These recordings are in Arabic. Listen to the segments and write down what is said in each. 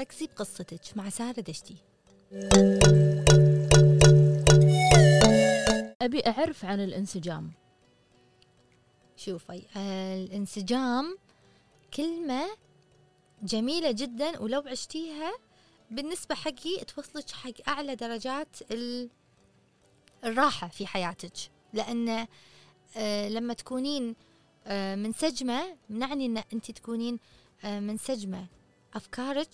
ركزي بقصتك مع سارة دشتي. أبي أعرف عن الانسجام. شوفي الانسجام كلمة جميلة جدا ولو عشتيها بالنسبة حقي توصلك حق أعلى درجات الراحة في حياتك. لأن آه، لما تكونين آه، منسجمة نعني أن أنت تكونين آه، منسجمة أفكارك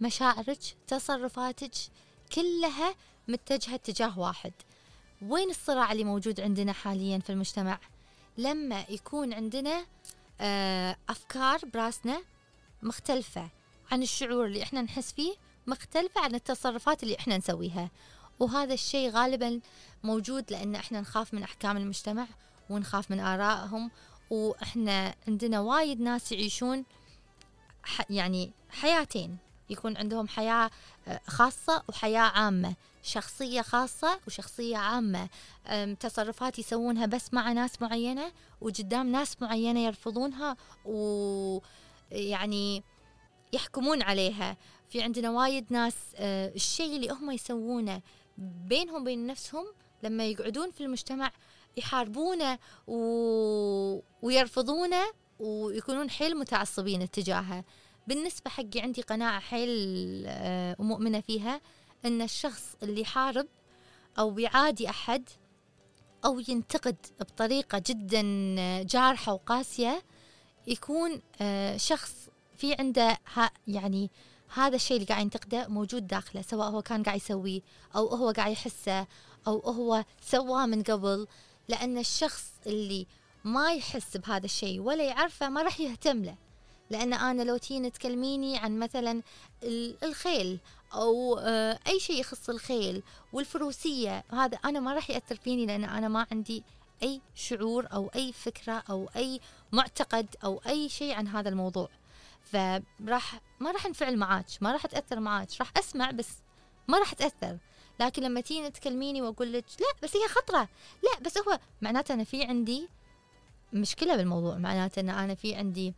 مشاعرك تصرفاتك كلها متجهة اتجاه واحد. وين الصراع اللي موجود عندنا حاليا في المجتمع؟ لما يكون عندنا أفكار براسنا مختلفة عن الشعور اللي إحنا نحس فيه مختلفة عن التصرفات اللي إحنا نسويها. وهذا الشيء غالبا موجود لأن إحنا نخاف من أحكام المجتمع ونخاف من آرائهم وإحنا عندنا وايد ناس يعيشون يعني حياتين. يكون عندهم حياة آه، خاصة وحياة عامة. شخصية خاصة وشخصية عامة. تصرفات يسوونها بس مع ناس معينة وقدام ناس معينة يرفضونها ويعني يحكمون عليها. في عندنا وايد ناس آه، الشيء اللي هم يسوونه بينهم بين نفسهم لما يقعدون في المجتمع يحاربونه و... ويرفضونه ويكونون حيل متعصبين اتجاهه بالنسبة حقي عندي قناعة حيل آه، ومؤمنة فيها أن الشخص اللي يحارب أو يعادي أحد أو ينتقد بطريقة جدا جارحة وقاسية يكون آه، شخص في عنده يعني هذا الشيء اللي قاعد ينتقده موجود داخله سواء هو كان قاعد يسويه أو هو قاعد يحسه أو هو سواه من قبل. لأن الشخص اللي ما يحس بهذا الشيء ولا يعرفه ما راح يهتم له. لأن أنا لو تيني تكلميني عن مثلا الخيل أو آه، أي شيء يخص الخيل والفروسية هذا أنا ما راح يأثر فيني لأن أنا ما عندي أي شعور أو أي فكرة أو أي معتقد أو أي شيء عن هذا الموضوع. فراح ما راح انفعل معاك ما راح اتاثر معاك راح أسمع بس ما راح اتاثر لكن لما تيجي تكلميني وأقول لك لا بس هي خطرة. لا بس هو معناته أنا في عندي مشكلة بالموضوع. معناته ان أنا في عندي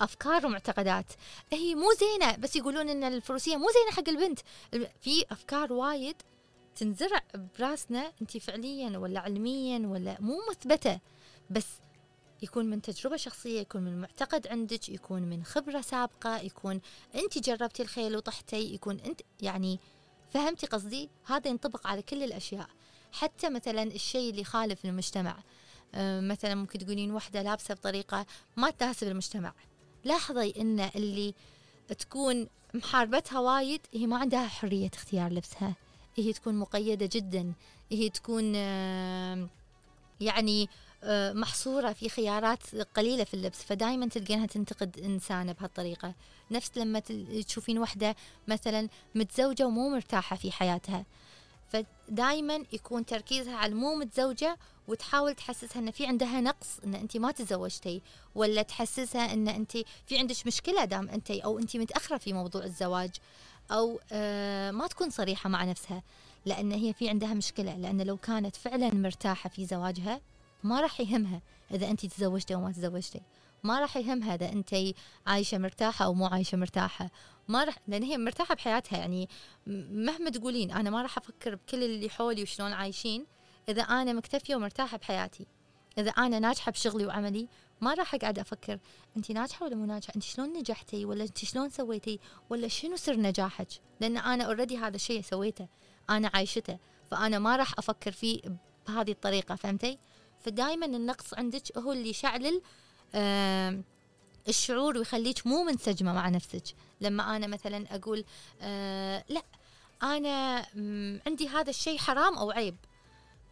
أفكار ومعتقدات. هي مو زينة بس يقولون إن الفروسية مو زينة حق البنت. في أفكار وايد تنزرع براسنا أنت فعليا ولا علميا ولا مو مثبتة. بس يكون من تجربة شخصية يكون من معتقد عندك يكون من خبرة سابقة يكون أنت جربتي الخيل وطحتي يكون أنت يعني فهمتي قصدي؟ هذا ينطبق على كل الأشياء حتى مثلا الشيء اللي يخالف المجتمع. آه، مثلا ممكن تقولين وحدة لابسة بطريقة ما تناسب المجتمع. لاحظي إن اللي تكون محاربتها وايد هي ما عندها حرية اختيار لبسها. هي تكون مقيدة جدا. هي تكون يعني آه، محصورة في خيارات قليلة في اللبس فدائما تلقينها تنتقد إنسانة بهالطريقة. نفس لما تشوفين وحدة مثلا متزوجة ومو مرتاحة في حياتها فدائما يكون تركيزها على المو متزوجة وتحاول تحسسها إن في عندها نقص إن انت ما تزوجتي ولا تحسسها إن انت في عندك مشكلة دام انت أو انت متأخرة في موضوع الزواج أو آه ما تكون صريحة مع نفسها لأن هي في عندها مشكلة لأن لو كانت فعلا مرتاحة في زواجها ما راح يهمها إذا انت تزوجتي أو ما تزوجتي. ما راح يهمها إذا انت عايشة مرتاحة أو مو عايشة مرتاحة. ما راح لأن هي مرتاحة بحياتها يعني مهما تقولين أنا ما راح أفكر بكل اللي حولي وشلون عايشين إذا أنا مكتفية ومرتاحة بحياتي. إذا أنا ناجحة بشغلي وعملي ما راح أقعد أفكر انت ناجحة ولا مو ناجحة؟ انت شلون نجحتي ولا انت شلون سويتي ولا شنو سر نجاحك؟ لأن أنا already هذا الشيء سويته أنا عايشته فأنا ما راح أفكر فيه بهذه الطريقة فهمتي؟ فدائما النقص عندك هو اللي يشعلل الشعور ويخليك مو منسجمة مع نفسك. لما أنا مثلا أقول آه لا أنا عندي هذا الشيء حرام أو عيب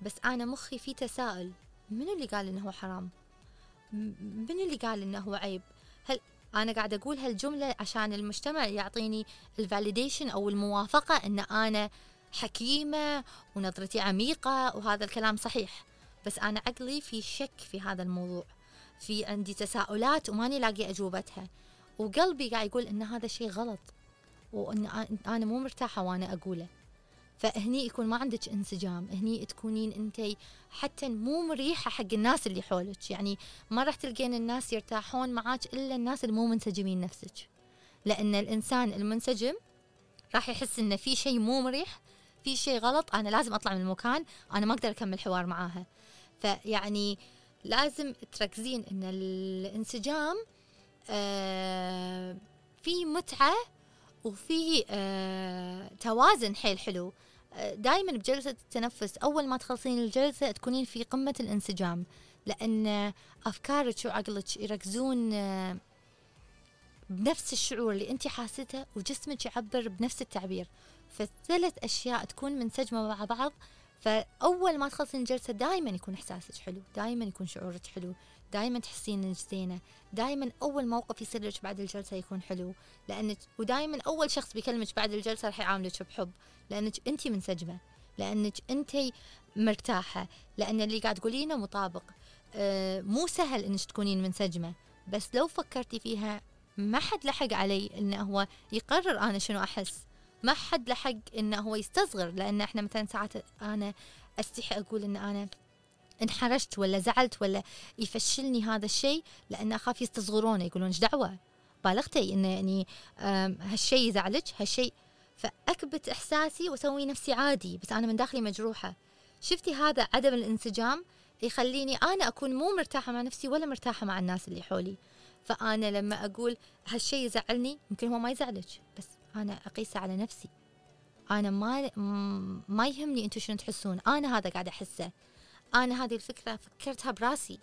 بس أنا مخي فيه تساؤل. من اللي قال إنه هو حرام؟ من اللي قال إنه هو عيب؟ هل أنا قاعد أقول هالجملة عشان المجتمع يعطيني الفاليديشن أو الموافقة إن أنا حكيمة ونظرتي عميقة وهذا الكلام صحيح؟ بس أنا عقلي في شك في هذا الموضوع. في عندي تساؤلات وماني لاقي أجوبتها. وقلبي قاعد يقول إن هذا شيء غلط. وإن أنا مو مرتاحة وأنا أقوله. فهني يكون ما عندك انسجام. هني تكونين أنت حتى مو مريحة حق الناس اللي حولك. يعني ما راح تلقين الناس يرتاحون معاك إلا الناس اللي مو منسجمين نفسك. لأن الإنسان المنسجم راح يحس انه في شيء مو مريح في شيء غلط أنا لازم أطلع من المكان أنا ما أقدر أكمل حوار معاها. فيعني لازم تركزين إن الانسجام آه في متعة وفي آه توازن. حيل حلو. آه دائما بجلسة التنفس أول ما تخلصين الجلسة تكونين في قمة الانسجام لأن أفكارك وعقلك يركزون بنفس الشعور اللي انت حاسته وجسمك يعبر بنفس التعبير. فالثلاث أشياء تكون منسجمة مع بعض فأول ما تخلصين الجلسة دائما يكون إحساسك حلو دائما يكون شعورك حلو دائما تحسين إنك زينة دائما أول موقف يصير لك بعد الجلسة يكون حلو. لانك ودائما أول شخص بيكلمك بعد الجلسة راح يعاملك بحب لأنك أنت منسجمة لأنك أنت مرتاحة لأن اللي قاعد تقولينه مطابق. آه مو سهل إنك تكونين منسجمة بس لو فكرتي فيها ما حد لحق علي إنه هو يقرر أنا شنو أحس. ما حد لحق إنه هو يستصغر لأن إحنا مثلا ساعات أنا أستحي أقول إن أنا انحرجت ولا زعلت ولا يفشلني هذا الشيء لأن أخاف يستصغرونه يقولون إيش دعوة؟ بالغتي انه يعني هالشيء يزعلك هالشيء. فأكبت إحساسي وأسوي نفسي عادي بس أنا من داخلي مجروحة. شفتي هذا عدم الانسجام؟ يخليني أنا أكون مو مرتاحة مع نفسي ولا مرتاحة مع الناس اللي حولي. فأنا لما أقول هالشيء يزعلني يمكن هو ما يزعلك بس أنا اقيسه على نفسي. أنا ما ما يهمني أنتم شنو تحسون. أنا هذا قاعدة أحسه. أنا هذه الفكرة فكرتها براسي.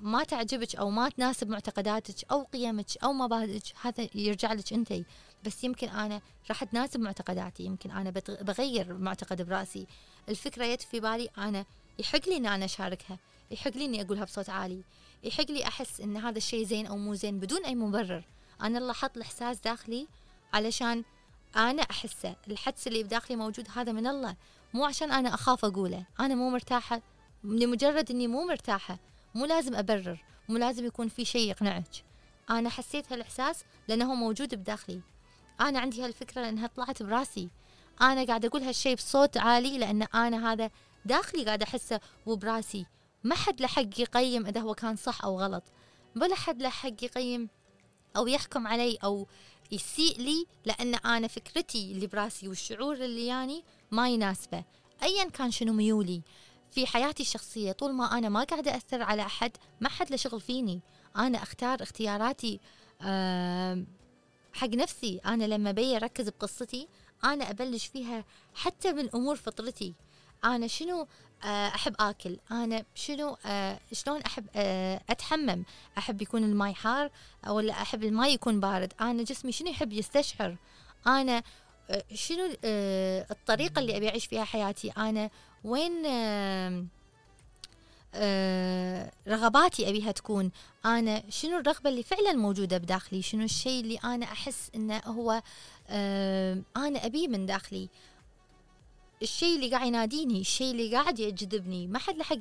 ما تعجبك أو ما تناسب معتقداتك أو قيمك أو مبادئك هذا يرجع لك أنت. بس يمكن أنا راح تناسب معتقداتي. يمكن أنا بغير معتقد براسي. الفكرة جت في بالي أنا يحق لي ان أنا أشاركها. يحق لي إني أقولها بصوت عالي. يحق لي أحس إن هذا الشيء زين أو مو زين بدون أي مبرر. أنا الله حط الإحساس داخلي علشان أنا احسه الحدس اللي بداخلي موجود هذا من الله مو عشان أنا أخاف أقوله أنا مو مرتاحة لمجرد إني مو مرتاحة مو لازم أبرر مو لازم يكون في شيء يقنعك. أنا حسيت هالإحساس لأنه موجود بداخلي. أنا عندي هالفكرة لأنها طلعت براسي. أنا قاعدة أقول هالشيء بصوت عالي لأن أنا هذا داخلي قاعدة أحسه وبراسي ما حد لحق يقيم إذا هو كان صح أو غلط. ولا حد لحق يقيم أو يحكم علي أو يسيء لي لأن أنا فكرتي اللي براسي والشعور اللي يعني ما يناسبه ايا كان شنو ميولي في حياتي الشخصية طول ما أنا ما قاعدة أثر على أحد ما حد له شغل فيني. أنا أختار اختياراتي حق نفسي. أنا لما بي أركز بقصتي أنا أبلش فيها حتى من امور فطرتي. أنا شنو أحب آكل. أنا شنو آه، شلون أحب آه، أتحمم؟ أحب يكون الماي حار ولا أحب الماي يكون بارد؟ أنا جسمي شنو يحب يستشعر؟ أنا شنو الطريقة اللي أبي أعيش فيها حياتي؟ أنا وين رغباتي أبيها تكون؟ أنا شنو الرغبة اللي فعلا موجودة بداخلي؟ شنو الشيء اللي أنا أحس إنه هو أنا أبيه من داخلي؟ الشيء اللي قاعد يناديني الشيء اللي قاعد يجذبني. ما حد لحق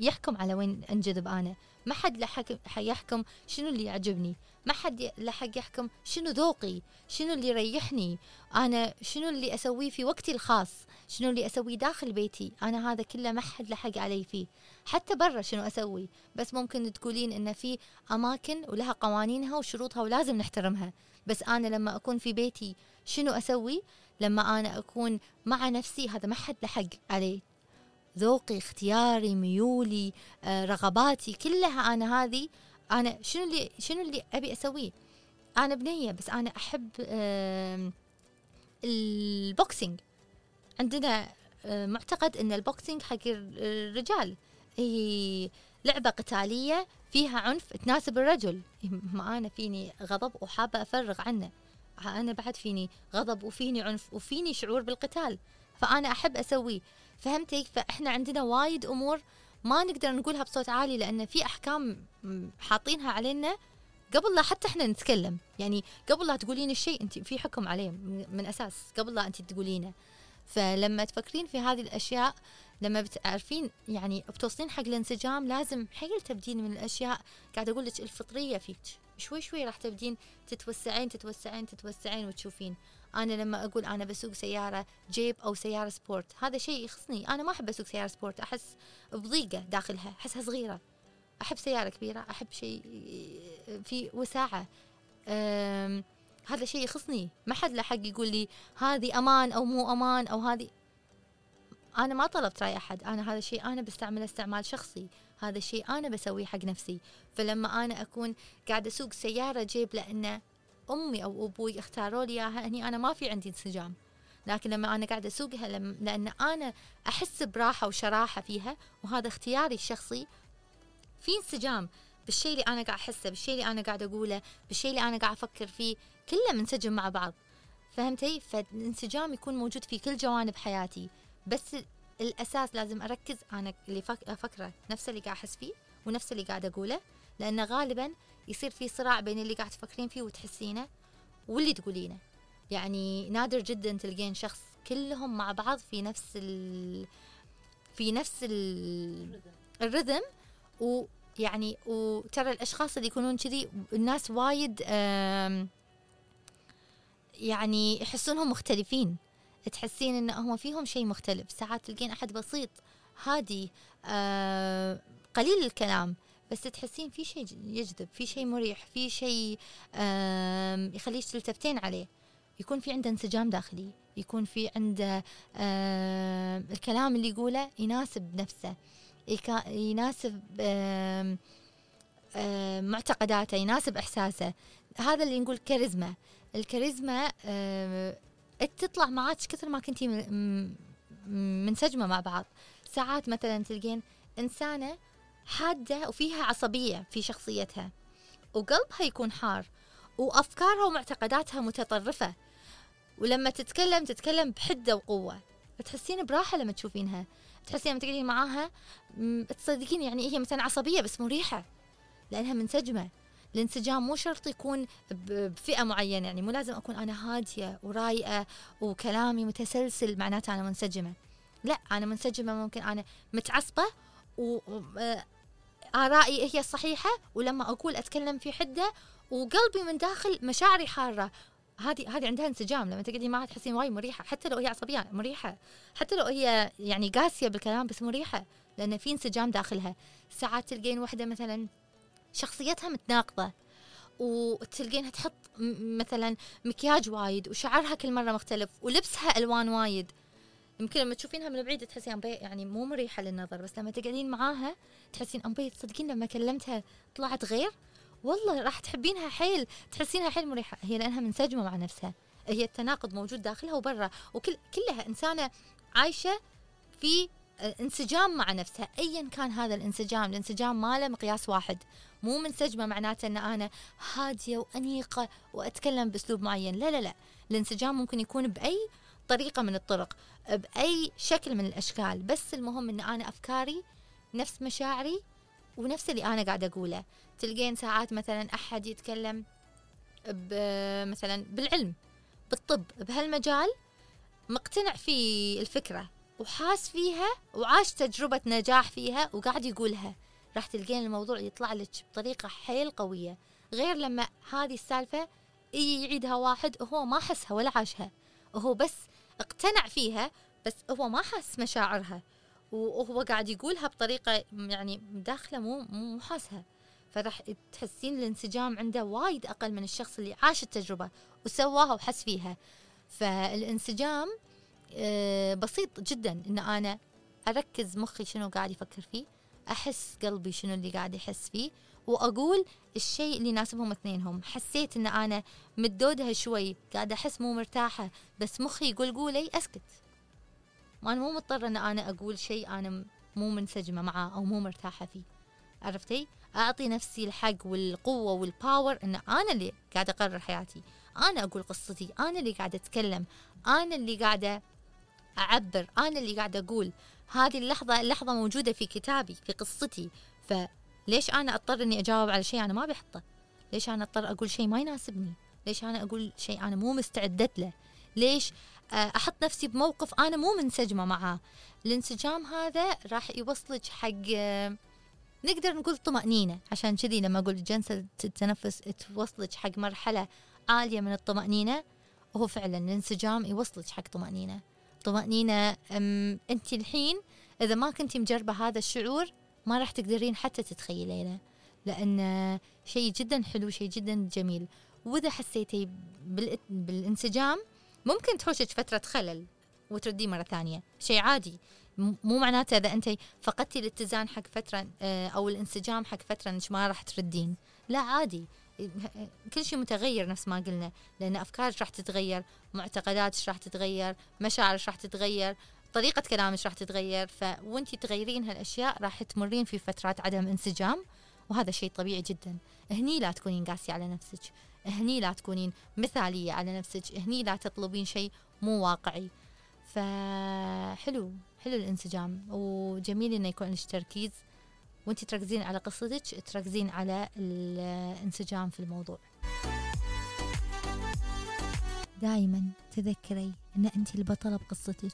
يحكم على وين أنجذب أنا. ما حد لحق يحكم شنو اللي يعجبني. ما حد لحق يحكم شنو ذوقي شنو اللي يريحني. أنا شنو اللي أسويه في وقتي الخاص شنو اللي أسويه داخل بيتي. أنا هذا كله ما حد لحق علي فيه. حتى برا شنو أسوي. بس ممكن تقولين إن في أماكن ولها قوانينها وشروطها ولازم نحترمها. بس أنا لما أكون في بيتي شنو أسوي لما أنا أكون مع نفسي؟ هذا ما حد لحق عليه. ذوقي اختياري ميولي آه، رغباتي كلها أنا هذه أنا شنو اللي شنو اللي أبي أسويه؟ أنا بنية بس أنا أحب ال boxing. عندنا آه، معتقد أن ال boxing حق الرجال هي لعبة قتالية فيها عنف تناسب الرجل. ما أنا فيني غضب وحابة أفرغ عنه. أنا بعد فيني غضب وفيني عنف وفيني شعور بالقتال. فأنا أحب اسويه فهمتي؟ فإحنا عندنا وايد أمور ما نقدر نقولها بصوت عالي لأن في أحكام حاطينها علينا قبل لا حتى إحنا نتكلم. يعني قبل لا تقولين الشيء انت في حكم عليه من أساس قبل لا انت تقولينه. فلما تفكرين في هذه الأشياء لما بتعرفين يعني بتوصلين حق الانسجام لازم حيل تبدين من الأشياء. قاعد أقول لك الفطرية فيك. شوي شوي راح تبدين تتوسعين تتوسعين تتوسعين وتشوفين. أنا لما أقول أنا بسوق سيارة جيب أو سيارة سبورت هذا شيء يخصني. أنا ما أحب أسوق سيارة سبورت أحس بضيقة داخلها أحسها صغيرة. أحب سيارة كبيرة أحب شيء في وساعة. هذا شيء يخصني. ما حد له حق يقول لي هذه أمان أو مو أمان أو هذه. أنا ما طلبت رأي أحد. أنا هذا الشيء أنا بستعمله استعمال شخصي. هذا الشيء أنا بسويه حق نفسي. فلما أنا أكون قاعدة أسوق سيارة جيب لأن أمي أو أبوي اختاروا لي إياها هني أنا ما في عندي انسجام. لكن لما أنا قاعدة أسوقها لأن أنا أحس براحة وشراحة فيها وهذا اختياري الشخصي. في انسجام بالشيء اللي أنا قاعد أحسه بالشيء اللي أنا قاعدة أقوله بالشيء اللي أنا قاعد أفكر فيه كله منسجم مع بعض. فهمتي؟ فالانسجام يكون موجود في كل جوانب حياتي. بس الأساس لازم أركز أنا اللي فك- افكره نفس اللي قاعد أحس فيه ونفس اللي قاعد أقوله لأن غالبا يصير في صراع بين اللي قاعد تفكرين فيه وتحسينه واللي تقولينه. يعني نادر جدا تلقين شخص كلهم مع بعض في نفس ال في نفس ال الرذم ويعني وترى الأشخاص اللي يكونون كذي الناس وايد يعني يحسونهم مختلفين. تحسين إن هم فيهم شيء مختلف. ساعات تلقين أحد بسيط هادي آه قليل الكلام بس تحسين في شيء يجذب في شيء مريح في شيء آم، يخليك تلتفتين عليه. يكون في عنده انسجام داخلي يكون في عنده آم، الكلام اللي يقوله يناسب نفسه يناسب آم، آم، معتقداته يناسب إحساسه. هذا اللي نقول كاريزما. الكاريزما آم، تطلع معاك كثر ما كنتي منسجمة مع بعض. ساعات مثلا تلقين إنسانة حادة وفيها عصبية في شخصيتها وقلبها يكون حار وأفكارها ومعتقداتها متطرفة. ولما تتكلم تتكلم بحدة وقوة. فتحسين براحة لما تشوفينها. تحسين لما تقعدين معاها تصدقين يعني هي مثلا عصبية بس مريحة لأنها منسجمة. الانسجام مو شرط يكون بفئة معينة يعني مو لازم أكون أنا هادية ورايقة وكلامي متسلسل معناته أنا منسجمة. لا أنا منسجمة ممكن أنا متعصبة و آرائي هي الصحيحة ولما أقول أتكلم في حدة وقلبي من داخل مشاعري حارة. هذه هذه عندها انسجام لما تقعدي معها تحسين وايد مريحة حتى لو هي عصبية مريحة. حتى لو هي يعني قاسية بالكلام بس مريحة لأن في انسجام داخلها. ساعات تلقين واحدة مثلا شخصيتها متناقضة وتلقينها تحط مثلا مكياج وايد وشعرها كل مرة مختلف ولبسها ألوان وايد. يمكن لما تشوفينها من بعيد تحسين أمبي يعني مو مريحة للنظر بس لما تقعدين معاها تحسين أمبي تصدقين لما كلمتها طلعت غير؟ والله راح تحبينها حيل تحسينها حيل مريحة. هي لأنها منسجمة مع نفسها. هي التناقض موجود داخلها وبرا وكل كلها إنسانة عايشة في انسجام مع نفسها ايا كان هذا الانسجام الانسجام ما له مقياس واحد مو منسجمه معناته إن أنا هادية وأنيقة وأتكلم بأسلوب معين لا لا لا الانسجام ممكن يكون بأي طريقة من الطرق بأي شكل من الأشكال بس المهم إن أنا أفكاري نفس مشاعري ونفس اللي أنا قاعدة أقوله. تلقين ساعات مثلا أحد يتكلم مثلا بالعلم بالطب بهالمجال مقتنع في الفكرة. وحاس فيها وعاش تجربة نجاح فيها وقاعد يقولها. راح تلقين الموضوع يطلع لك بطريقة حيل قوية. غير لما هذه السالفة يجي يعيدها واحد وهو ما حسها ولا عاشها. وهو بس اقتنع فيها بس هو ما حس مشاعرها. وهو قاعد يقولها بطريقة يعني داخله مو مو حاسها. فراح تحسين الانسجام عنده وايد أقل من الشخص اللي عاش التجربة وسواها وحس فيها. فالانسجام بسيط جدا إن أنا أركز مخي شنو قاعد يفكر فيه أحس قلبي شنو اللي قاعد يحس فيه وأقول الشيء اللي يناسبهم اثنينهم. حسيت إن أنا مدودها شوي قاعدة أحس مو مرتاحة بس مخي يقول قولي أسكت. ما أنا مو مضطرة إن أنا أقول شيء أنا مو منسجمة معاه أو مو مرتاحة فيه. عرفتي؟ أعطي نفسي الحق والقوة والباور إن أنا اللي قاعدة أقرر حياتي. أنا أقول قصتي أنا اللي قاعدة أتكلم أنا اللي قاعدة أعبر أنا اللي قاعدة أقول. هذه اللحظه اللحظة موجودة في كتابي في قصتي. فليش أنا أضطر إني أجاوب على شيء أنا ما بحطه؟ ليش أنا أضطر أقول شيء ما يناسبني؟ ليش أنا أقول شيء أنا مو مستعدت له؟ ليش آه، أحط نفسي بموقف أنا مو منسجمة معاه؟ الانسجام هذا راح يوصلك حق آه، نقدر نقول طمأنينة. عشان كذي لما أقول جلسة التنفس توصلك حق مرحلة عالية من الطمأنينة وهو فعلا الانسجام يوصلك حق طمأنينة. طمأنينة. أنت الحين إذا ما كنتي مجربة هذا الشعور ما راح تقدرين حتى تتخيلينه لأن شيء جدا حلو شيء جدا جميل. وإذا حسيتي بالانسجام ممكن تحوشك فترة خلل وترديه مرة ثانية. شيء عادي. مو معناته إذا أنت فقدتي الاتزان حق فترة أو الانسجام حق فترة إنك ما راح تردين. لا عادي. كل شيء متغير نفس ما قلنا لأن أفكارك راح تتغير معتقداتك راح تتغير مشاعرك راح تتغير طريقة كلامك راح تتغير. فوانتي تغيرين هالأشياء راح تمرين في فترات عدم انسجام وهذا شيء طبيعي جدا. هني لا تكونين قاسية على نفسك. هني لا تكونين مثالية على نفسك. هني لا تطلبين شيء مو واقعي. فحلو حلو الانسجام. وجميل إنه يكون لك تركيز. وانت تركزين على قصتك تركزين على الانسجام في الموضوع. دائما تذكري أن أنت البطلة بقصتك.